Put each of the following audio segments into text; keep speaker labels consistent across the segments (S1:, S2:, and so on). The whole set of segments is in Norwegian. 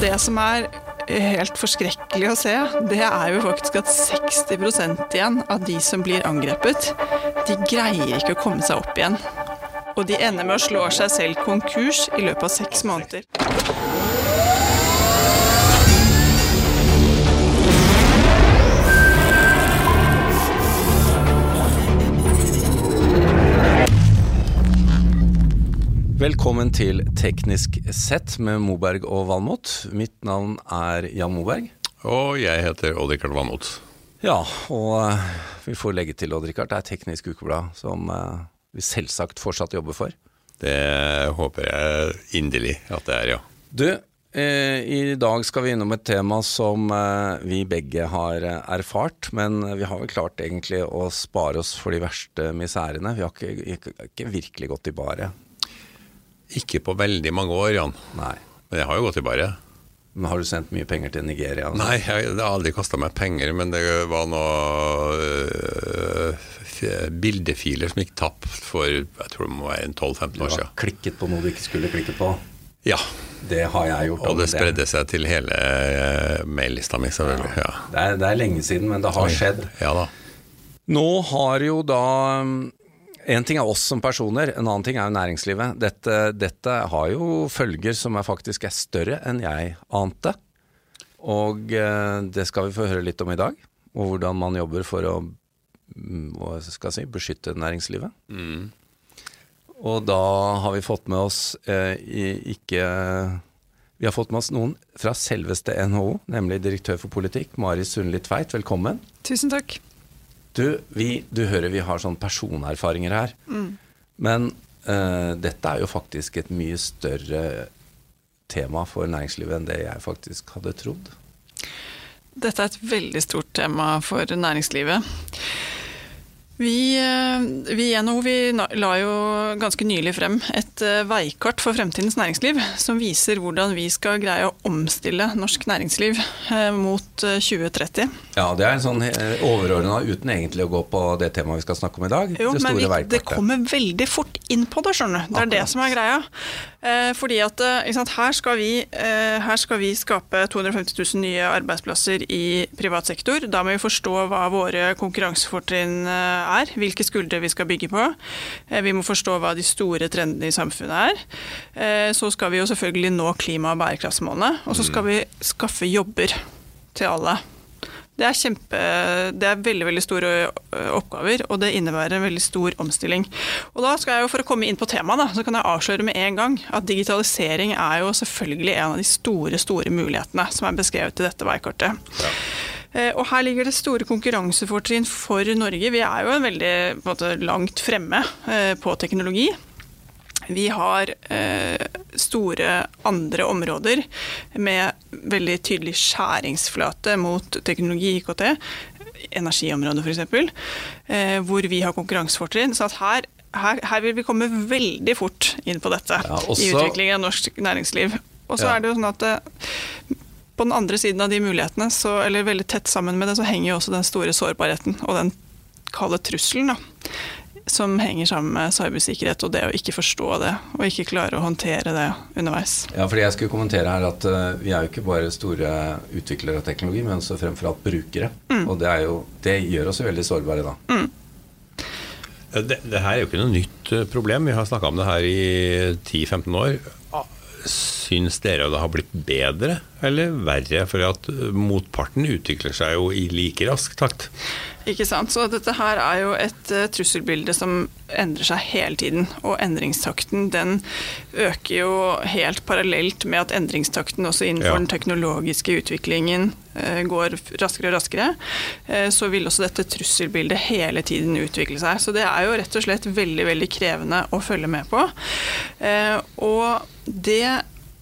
S1: Det som er helt forskrekkelig å se, det er jo faktisk at 60 igjen av de som blir angrepet, de greier ikke å komme seg opp igjen. Og de ender med å slå seg selv konkurs i løpet av seks måneder.
S2: Velkommen til Teknisk sett med Moberg og Valmot. Mitt navn er Jan Moberg.
S3: Og jeg heter Odd-Rikard Valmot.
S2: Ja, og eh, vi får legge til, Odd-Rikard, det er Teknisk Ukeblad som eh, vi selvsagt fortsatt jobber for.
S3: Det håper jeg inderlig at det er, ja.
S2: Du, eh, i dag skal vi innom et tema som vi begge har erfart, men vi har vel klart egentlig å spare oss for de verste misærene. Vi har ikke, ikke, ikke virkelig gått i baret.
S3: Ikke på veldig mange år, Jan.
S2: Nei.
S3: Men jeg har jo gått i baret.
S2: Men har du sendt mye penger til Nigeria? altså?
S3: Nei, jeg, det har aldri kasta meg penger, men det var noe øh, f- bildefiler som gikk tapt for jeg tror det må være 12-15
S2: Du har
S3: siden.
S2: klikket på noe du ikke skulle klikke på.
S3: Ja,
S2: Det har jeg gjort.
S3: og det spredde seg til hele øh, maillista mi, selvfølgelig. Ja.
S2: Det er, det er lenge siden, men det har skjedd.
S3: Ja da.
S2: Nå har jo da um, En ting er oss som personer, en annen ting er jo næringslivet. Dette, dette har jo følger som er faktisk er større enn jeg ante. Og eh, det skal vi få høre litt om i dag. Og hvordan man jobber for å mm, hva skal jeg si, beskytte næringslivet. Og da har vi fått med oss eh, ikke Vi har fått med oss noen fra selveste NHO, nemlig direktør for politikk, Mari Sundli Tveit. Velkommen.
S1: Tusen takk.
S2: Du, vi, du hører vi har sånn personerfaringer her. Men uh, dette er jo faktisk et mye større tema for næringslivet enn det jeg faktisk hadde trodd.
S1: Dette er et veldig stort tema for næringslivet. Vi, eh, vi i NHO vi la jo ganske nylig frem et eh, veikart for fremtidens næringsliv, som viser hvordan vi skal greie å omstille norsk næringsliv eh, mot eh, 2030.
S2: Ja, det er en sånn overordna uten egentlig å gå på det temaet vi skal snakke om i dag.
S1: Jo,
S2: det
S1: men vi, det kommer veldig fort inn på det, skjønner du. Det er det som er greia. Eh, fordi at eh, sant, her, skal vi, eh, her skal vi skape 250 000 nye arbeidsplasser i privat sektor. Da må vi forstå hva våre konkurransefortrinn er, hvilke skuldre vi skal bygge på. Vi må forstå hva de store trendene i samfunnet er. Eh, så skal vi jo selvfølgelig nå klima- og bærekraftsmålene. Og så skal vi skaffe jobber til alle. Det er, kjempe, det er veldig veldig store oppgaver, og det innebærer en veldig stor omstilling. Og da skal jeg jo For å komme inn på temaet, da, så kan jeg avsløre med en gang at digitalisering er jo selvfølgelig en av de store store mulighetene som er beskrevet i dette veikartet. Ja. Og her ligger det store konkurransefortrinn for Norge. Vi er jo en veldig på en måte, langt fremme eh, på teknologi. Vi har eh, store andre områder med veldig tydelig skjæringsflate mot teknologi IKT, energiområdet f.eks., eh, hvor vi har konkurransefortrinn. Så at her, her, her vil vi komme veldig fort inn på dette
S2: Ja, også-
S1: i utviklingen av norsk næringsliv. Og så
S2: Ja.
S1: er det jo sånn at eh, på den andre siden av de mulighetene, så, eller veldig tett sammen med det, så henger jo også den store sårbarheten og den kalde trusselen, da. Som henger sammen med cybersikkerhet og det å ikke forstå det, og ikke klare å håndtere det underveis.
S2: Ja, fordi jeg skulle kommentere her at uh, vi er jo ikke bare store utviklere av teknologi, men også fremfor alt brukere.
S1: Mm.
S2: Og det, er jo, det gjør oss jo veldig sårbare da.
S3: Mm. Det, det her er jo ikke noe nytt eh, problem. Vi har snakka om det her i 10-15 år. Syns dere det har blitt bedre eller verre? For at eh, motparten utvikler seg jo i like rask takt.
S1: Ikke sant? Så dette her er jo et uh, trusselbilde som endrer seg hele tiden. Og endringstakten den øker jo helt parallelt med at endringstakten også innenfor
S3: Ja.
S1: den teknologiske utviklingen uh, går raskere og raskere. Uh, så vil også dette trusselbildet hele tiden utvikle seg. Så det er jo rett og slett veldig, veldig krevende å følge med på. Og det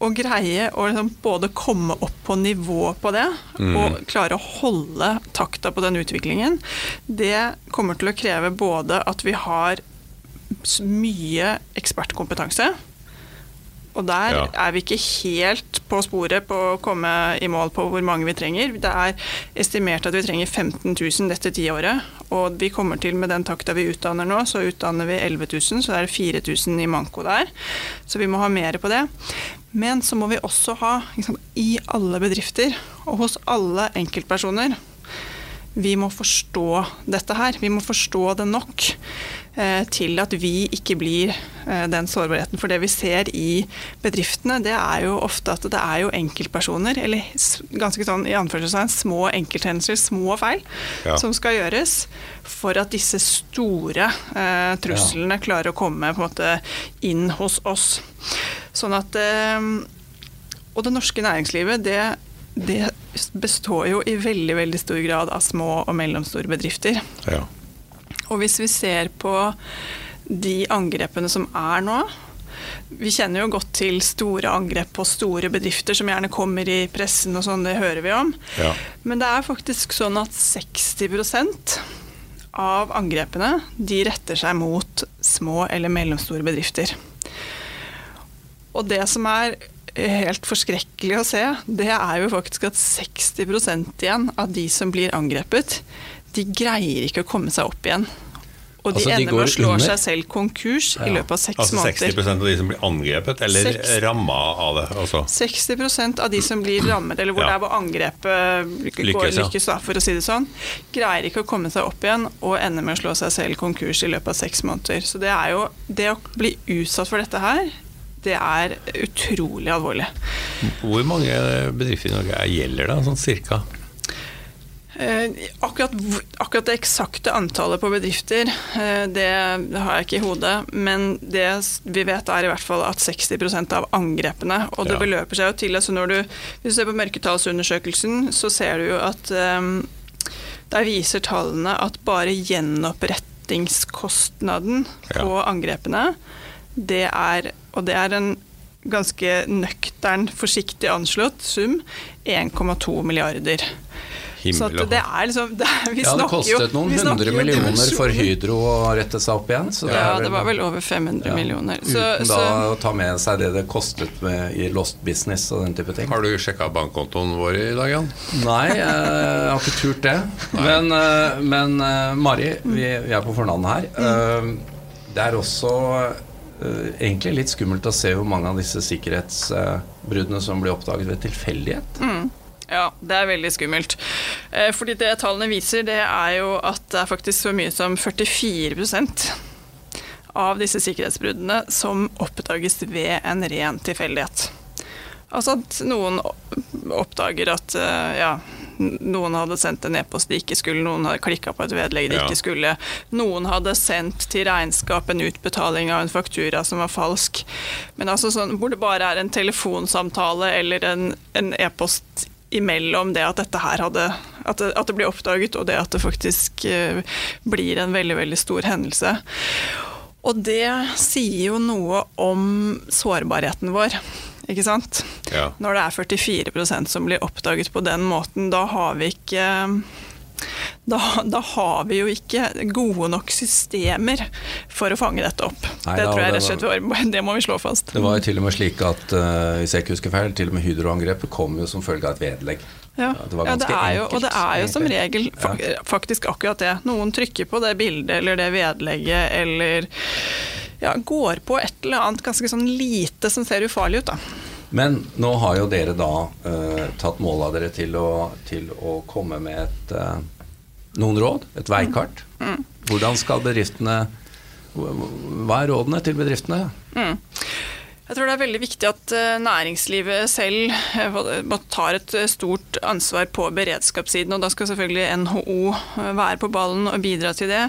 S1: å greie å liksom både komme opp på nivå på det, og klare å holde takta på den utviklingen, det kommer til å kreve både at vi har mye ekspertkompetanse, og der
S3: Ja.
S1: er vi ikke helt på sporet på å komme i mål på hvor mange vi trenger. Det er estimert at vi trenger 15 000 dette tiåret. Og vi kommer til med den takta vi utdanner nå, så utdanner vi 11 000, så det er 4000 i manko der. Så vi må ha mer på det. Men så må vi også ha liksom, i alle bedrifter og hos alle enkeltpersoner vi må forstå dette her. Vi må forstå det nok eh, til at vi ikke blir eh, den sårbarheten. For det vi ser i bedriftene, det er jo ofte at det er jo enkeltpersoner, eller ganske sånn i anførselstegn små enkelthendelser, små feil, ja. som skal gjøres for at disse store eh, truslene ja. klarer å komme på en måte inn hos oss. Sånn at eh, Og det norske næringslivet, det det består jo i veldig veldig stor grad av små og mellomstore bedrifter. Ja. Og hvis vi ser på de angrepene som er nå Vi kjenner jo godt til store angrep på store bedrifter som gjerne kommer i pressen og sånn, det hører vi om. Ja. Men det er faktisk sånn at 60% av angrepene de retter seg mot små eller mellomstore bedrifter. Og det som er helt forskrekkelig å se, det er jo faktisk at 60 igjen av de som blir angrepet, de greier ikke å komme seg opp igjen. Og de altså, ender med å slå under. seg selv konkurs ja. i løpet av seks
S3: altså
S1: måneder.
S3: 60 av de som blir angrepet, eller 6, ramma av det?
S1: Også. 60% av de som blir rammet, eller hvor ja. det er hvor angrepet lykkes, lykkes da, for å si det sånn, greier ikke å komme seg opp igjen og ender med å slå seg selv konkurs i løpet av seks måneder. Så det er jo det å bli utsatt for dette her, det er utrolig alvorlig.
S3: Hvor mange bedrifter i Norge gjelder det, sånn cirka?
S1: Eh, akkurat, akkurat, det eksakte antallet på bedrifter, eh, det har jeg ikke i hodet. Men det vi vet er i hvert fall at 60% av angrepene, og det ja. beløper seg jo til altså når du, Hvis du ser på mørketallsundersøkelsen, så ser du jo at um, der viser tallene at bare gjenopprettingskostnaden ja. på angrepene det er, og det er en ganske nøktern, forsiktig anslått sum, 1,2 milliarder.
S3: Himmel
S1: så det er liksom det,
S2: vi Ja, det kostet jo, noen hundre millioner for Hydro å rette seg opp igjen.
S1: Det ja, det var vel over 500 ja, millioner.
S2: Så, uten da å ta med seg det det kostet med, i lost business og den type ting.
S3: Har du sjekka bankkontoen vår i dag, Jan?
S2: Nei, jeg har ikke turt det. Men, eh, men, eh, Mari, vi, vi er på fornavnet her. Mm. Eh, det er også egentlig litt skummelt å se hvor mange av disse sikkerhetsbruddene som blir oppdaget ved tilfeldighet. Mm.
S1: Ja, det er veldig skummelt. Eh, fordi det tallene viser, det er jo at det er faktisk så mye som 44% av disse sikkerhetsbruddene som oppdages ved en ren tilfeldighet. Altså at noen oppdager at eh, ja, noen hadde sendt en e-post de ikke skulle, noen hadde klikka på et vedlegg de ja. ikke skulle. Noen hadde sendt til regnskap en utbetaling av en faktura som var falsk. Men altså sånn, hvor det bare er en telefonsamtale eller en e-post imellom det at dette her hadde at det, at det, blir oppdaget, og det at det faktisk uh, blir en veldig, veldig stor hendelse. Og det sier jo noe om sårbarheten vår. Ikke sant? Ja. Når det er 44% som blir oppdaget på den måten, da har vi ikke da, da, har vi jo ikke gode nok systemer for å fange dette opp. Nei, det tror jeg rett og slett var, det må vi slå fast.
S2: Det var jo til og med slik at uh, hvis jeg ikke husker feil, til og med Hydro-angrepet kom jo som følge av et vedlegg.
S1: Ja, det ja det jo, og det er jo som regel faktisk akkurat det. Noen trykker på det bildet eller det vedlegget eller ja, går på et eller annet ganske sånn lite som ser ufarlig ut. da.
S2: Men nå har jo dere da uh, tatt mål av dere til å, til å komme med et, uh, noen råd, et veikart. Mm. Mm. Hvordan skal bedriftene Hva er rådene til bedriftene? Mm.
S1: Jeg tror det er veldig viktig at eh, næringslivet selv eh, tar et eh, stort ansvar på beredskapssiden. Og da skal selvfølgelig NHO være på ballen og bidra til det.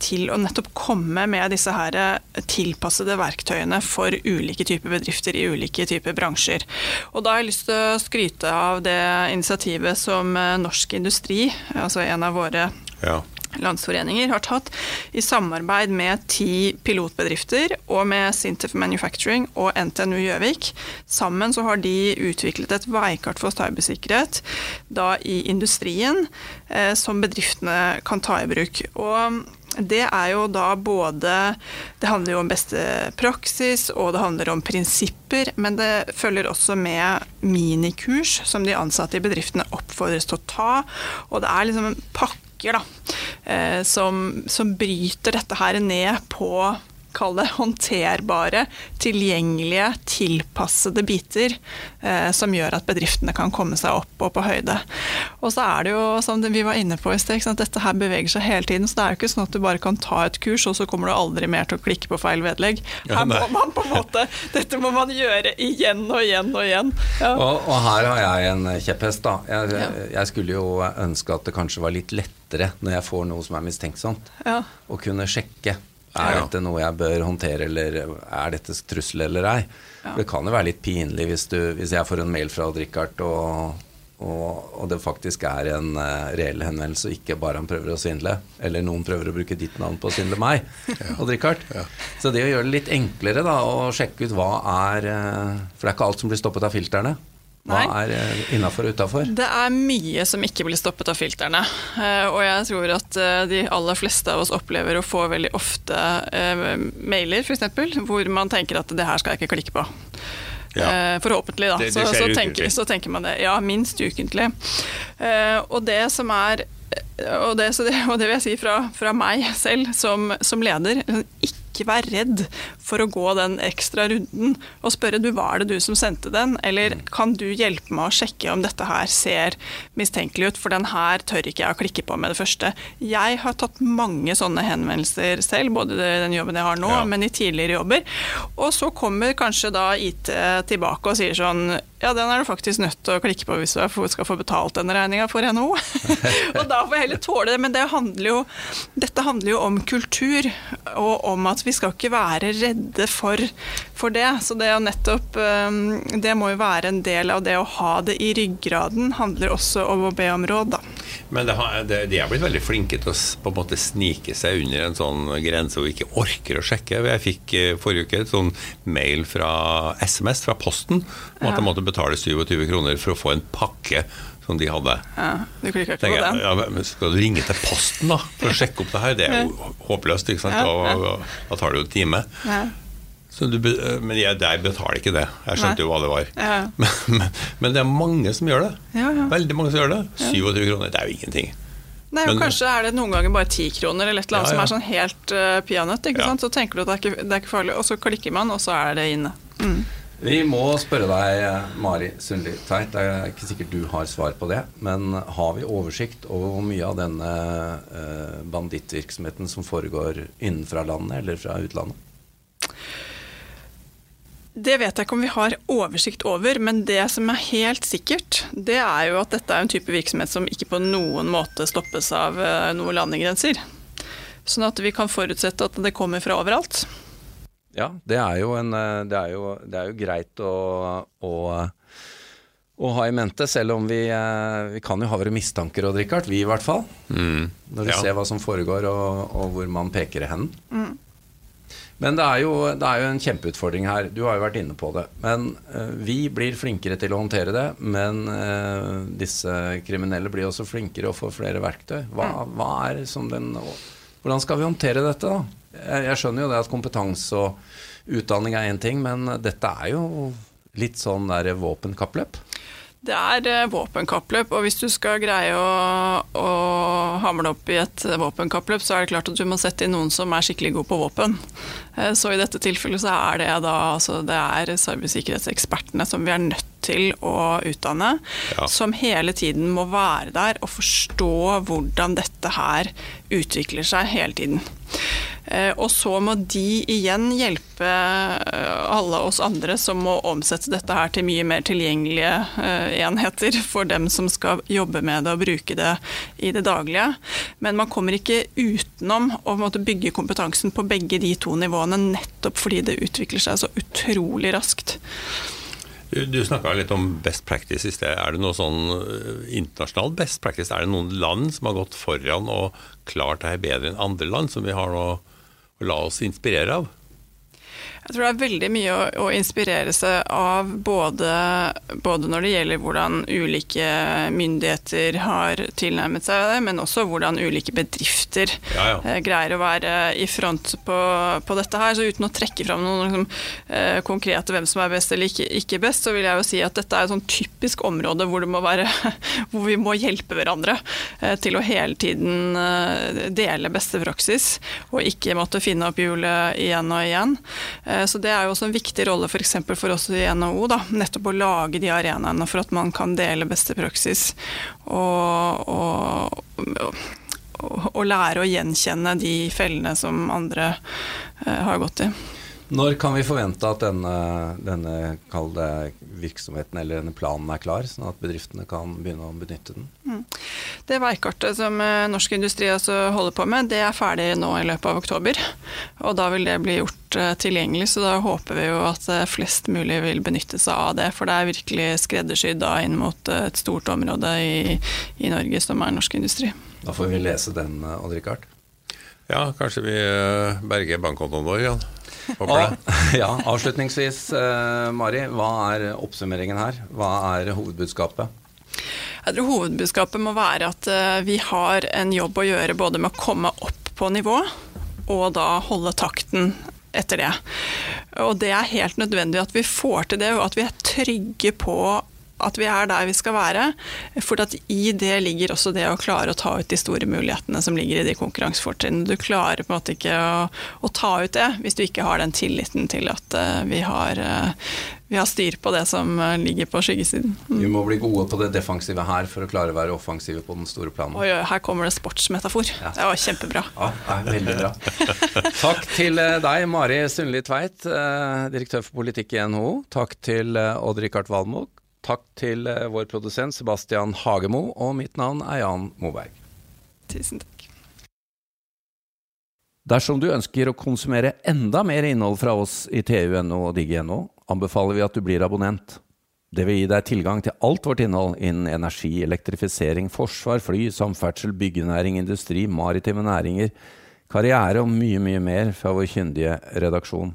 S1: Til å nettopp komme med disse her tilpassede verktøyene for ulike typer bedrifter i ulike typer bransjer. Og da har jeg lyst til å skryte av det initiativet som Norsk Industri, altså en av våre ja landsforeninger har tatt i samarbeid med ti pilotbedrifter og med Sintef Manufacturing og NTNU Gjøvik. Sammen så har de utviklet et veikart for cybersikkerhet da i industrien eh, som bedriftene kan ta i bruk. Og det er jo da både Det handler jo om beste praksis, og det handler om prinsipper, men det følger også med minikurs som de ansatte i bedriftene oppfordres til å ta. Og det er liksom en pakke da, som, som bryter dette her ned på kall det håndterbare, tilgjengelige, tilpassede biter eh, som gjør at bedriftene kan komme seg opp og på høyde. Og så er det jo, som vi var inne på i sted, dette her beveger seg hele tiden. Så det er jo ikke sånn at du bare kan ta et kurs, og så kommer du aldri mer til å klikke på feil vedlegg. Her må man på en måte, Dette må man gjøre igjen og igjen og igjen.
S2: Ja. Og, og, her har jeg en kjepphest, da. Jeg, jeg skulle jo ønske at det kanskje var litt lettere når jeg får noe som er mistenksomt, ja. å kunne sjekke. Er dette noe jeg bør håndtere, eller er dette trussel eller ei? Ja. Det kan jo være litt pinlig hvis, du, hvis jeg får en mail fra Odd-Rikard og, og, og, det faktisk er en uh, reell henvendelse, og ikke bare han prøver å svindle. Eller noen prøver å bruke ditt navn på å svindle meg. Ja. Odd-Rikard. Ja. Så det å gjøre det litt enklere da, å sjekke ut hva er uh, For det er ikke alt som blir stoppet av filterne. Hva Nei. er eh, innafor og utafor?
S1: Det er mye som ikke blir stoppet av filterne. Eh, og jeg tror at eh, de aller fleste av oss opplever å få veldig ofte mailer, f.eks., hvor man tenker at det her skal jeg ikke klikke på. Ja. Forhåpentlig, da. Det, det så, så, tenker, så, tenker, man det. Ja, minst ukentlig. Og det som er og det, og det vil jeg si fra, fra meg selv som, som leder, ikke ikke være redd for å gå den ekstra runden og spørre du, var det du som sendte den, eller mm. kan du hjelpe meg å sjekke om dette her ser mistenkelig ut, for den her tør ikke jeg å klikke på med det første. Jeg har tatt mange sånne henvendelser selv, både den jobben jeg har nå, ja. men i tidligere jobber. Og så kommer kanskje da IT tilbake og sier sånn ja, den er du faktisk nødt til å klikke på hvis du skal få betalt denne regninga for NHO. og da får jeg heller tåle det. Men det handler jo, dette handler jo om kultur, og om at vi skal ikke være redde for, for det. Så det å nettopp um, Det må jo være en del av det å ha det i ryggraden, handler også om å be om råd, da.
S3: Men det har, det, de er blitt veldig flinke til å på en måte snike seg under en sånn grense hvor vi ikke orker å sjekke. Jeg fikk eh, forrige uke et sånn mail fra SMS fra Posten om at jeg måtte betale 27 kroner for å få en pakke som de hadde.
S1: Ja, du klikker ikke på den.
S3: Ja, men skal du ringe til Posten da for å sjekke opp det her? Det er jo håpløst. ikke sant? Da, da tar det jo en time. Du, men jeg, der betaler ikke det. Jeg skjønte jo hva det var. Ja. Men, men, men, det er mange som gjør det. Ja, ja. Veldig mange som gjør det. 27 kroner, det er jo ingenting.
S1: Nei, men, Kanskje er det noen ganger bare 10 kroner eller et eller annet som er sånn helt uh, peanøtt. Så tenker du at det er, ikke, det er ikke farlig, og så klikker man, og så er det inne. Mm.
S2: Vi må spørre deg, Mari Sundli Tveit, det er ikke sikkert du har svar på det, men har vi oversikt over hvor mye av denne eh, bandittvirksomheten som foregår innenfra landet eller fra utlandet?
S1: Det vet jeg ikke om vi har oversikt over, men det som er helt sikkert, det er jo at dette er en type virksomhet som ikke på noen måte stoppes av eh, noen landegrenser. Sånn at vi kan forutsette at det kommer fra overalt.
S2: Ja, det er jo, en, eh, det er jo, det er jo greit å, å, å, ha i mente, selv om vi, eh, vi kan jo ha våre mistanker, Odd Rikard. Vi i hvert fall. Mm. Når vi ja. ser hva som foregår og, og hvor man peker hen. Mm. Men det er, jo, det er, jo, en kjempeutfordring her. Du har jo vært inne på det. Men uh, vi blir flinkere til å håndtere det. Men uh, disse kriminelle blir også flinkere og får flere verktøy. Hva, hva er som den Hvordan skal vi håndtere dette, da? Jeg, jeg skjønner jo det at kompetanse og utdanning er én ting, men dette er jo litt sånn der våpenkappløp?
S1: Det er eh, våpenkappløp, og hvis du skal greie å, å hamle opp i et våpenkappløp, så er det klart at du må sette inn noen som er skikkelig god på våpen. Eh, så i dette tilfellet så er det da altså det er cybersikkerhetsekspertene som vi er nødt til å utdanne, ja. som hele tiden må være der og forstå hvordan dette her utvikler seg hele tiden. Eh, og så må de igjen hjelpe eh, alle oss andre som må omsette dette her til mye mer tilgjengelige eh, enheter for dem som skal jobbe med det og bruke det i det daglige. Men man kommer ikke utenom å bygge kompetansen på begge de to nivåene, nettopp fordi det utvikler seg så utrolig raskt.
S3: Du snakka litt om best practice i sted. Er det noe sånn internasjonal best practice? Er det noen land som har gått foran og klart det her bedre enn andre land, som vi har noe å la oss inspirere av?
S1: Jeg tror det er veldig mye å, å inspirere seg av, både, både, når det gjelder hvordan ulike myndigheter har tilnærmet seg det, men også hvordan ulike bedrifter ja, ja. Eh, greier å være i front på, på, dette her. Så uten å trekke fram noen liksom, eh, konkrete hvem som er best eller ikke, ikke, best, så vil jeg jo si at dette er et sånn typisk område hvor, det må være, hvor vi må hjelpe hverandre eh, til å hele tiden eh, dele beste praksis, og ikke måtte finne opp hjulet igjen og igjen. Eh, så det er jo også en viktig rolle. For, for oss i NHO, da, nettopp å lage de arenaene for at man kan dele beste praksis og, og, og, og lære å gjenkjenne de fellene som andre eh, har gått i.
S2: Når kan vi forvente at denne, denne virksomheten eller denne planen er klar, sånn at bedriftene kan begynne å benytte den? Mm.
S1: Det veikartet som eh, norsk industri altså holder på med, det er ferdig nå i løpet av oktober. Og da vil det bli gjort eh, tilgjengelig, så da håper vi jo at eh, flest mulig vil benytte seg av det. For det er virkelig skreddersydd da inn mot et stort område i, i Norge som er norsk industri.
S2: Da får vi lese den, Odd-Rikard.
S3: Ja, kanskje vi berger bankkontoen vår, Jan.
S2: Og, ja, avslutningsvis, eh, Mari. Hva er oppsummeringen her? Hva er hovedbudskapet?
S1: Jeg tror hovedbudskapet må være at eh, vi har en jobb å gjøre både med å komme opp på nivå, og da holde takten etter det. Og det er helt nødvendig at vi får til det, og at vi er trygge på at vi er der vi skal være. For i det ligger også det å klare å ta ut de store mulighetene som ligger i de konkurransefortrinnene. Du klarer på en måte ikke å, å, ta ut det hvis du ikke har den tilliten til at uh, vi, har, uh, vi har styr på det som uh, ligger på skyggesiden.
S2: Mm. Vi må bli gode på det defensive her for å klare å være offensive på den store planen.
S1: Oi, her kommer det sportsmetafor. Ja. Det var kjempebra.
S2: Ja, veldig bra. Takk til deg, Mari Sundli Tveit, direktør for politikk i NHO. Takk til Odd-Rikard Valmot Takk til eh, vår produsent Sebastian Hagemo, og mitt navn er Jan Moberg.
S1: Tusen takk.
S2: Dersom du ønsker å konsumere enda mer innhold fra oss i TU.no og Digi.no, anbefaler vi at du blir abonnent. Det vil gi deg tilgang til alt vårt innhold innen energi, elektrifisering, forsvar, fly, samferdsel, byggenæring, industri, maritime næringer, karriere og mye, mye mer fra vår kyndige redaksjon.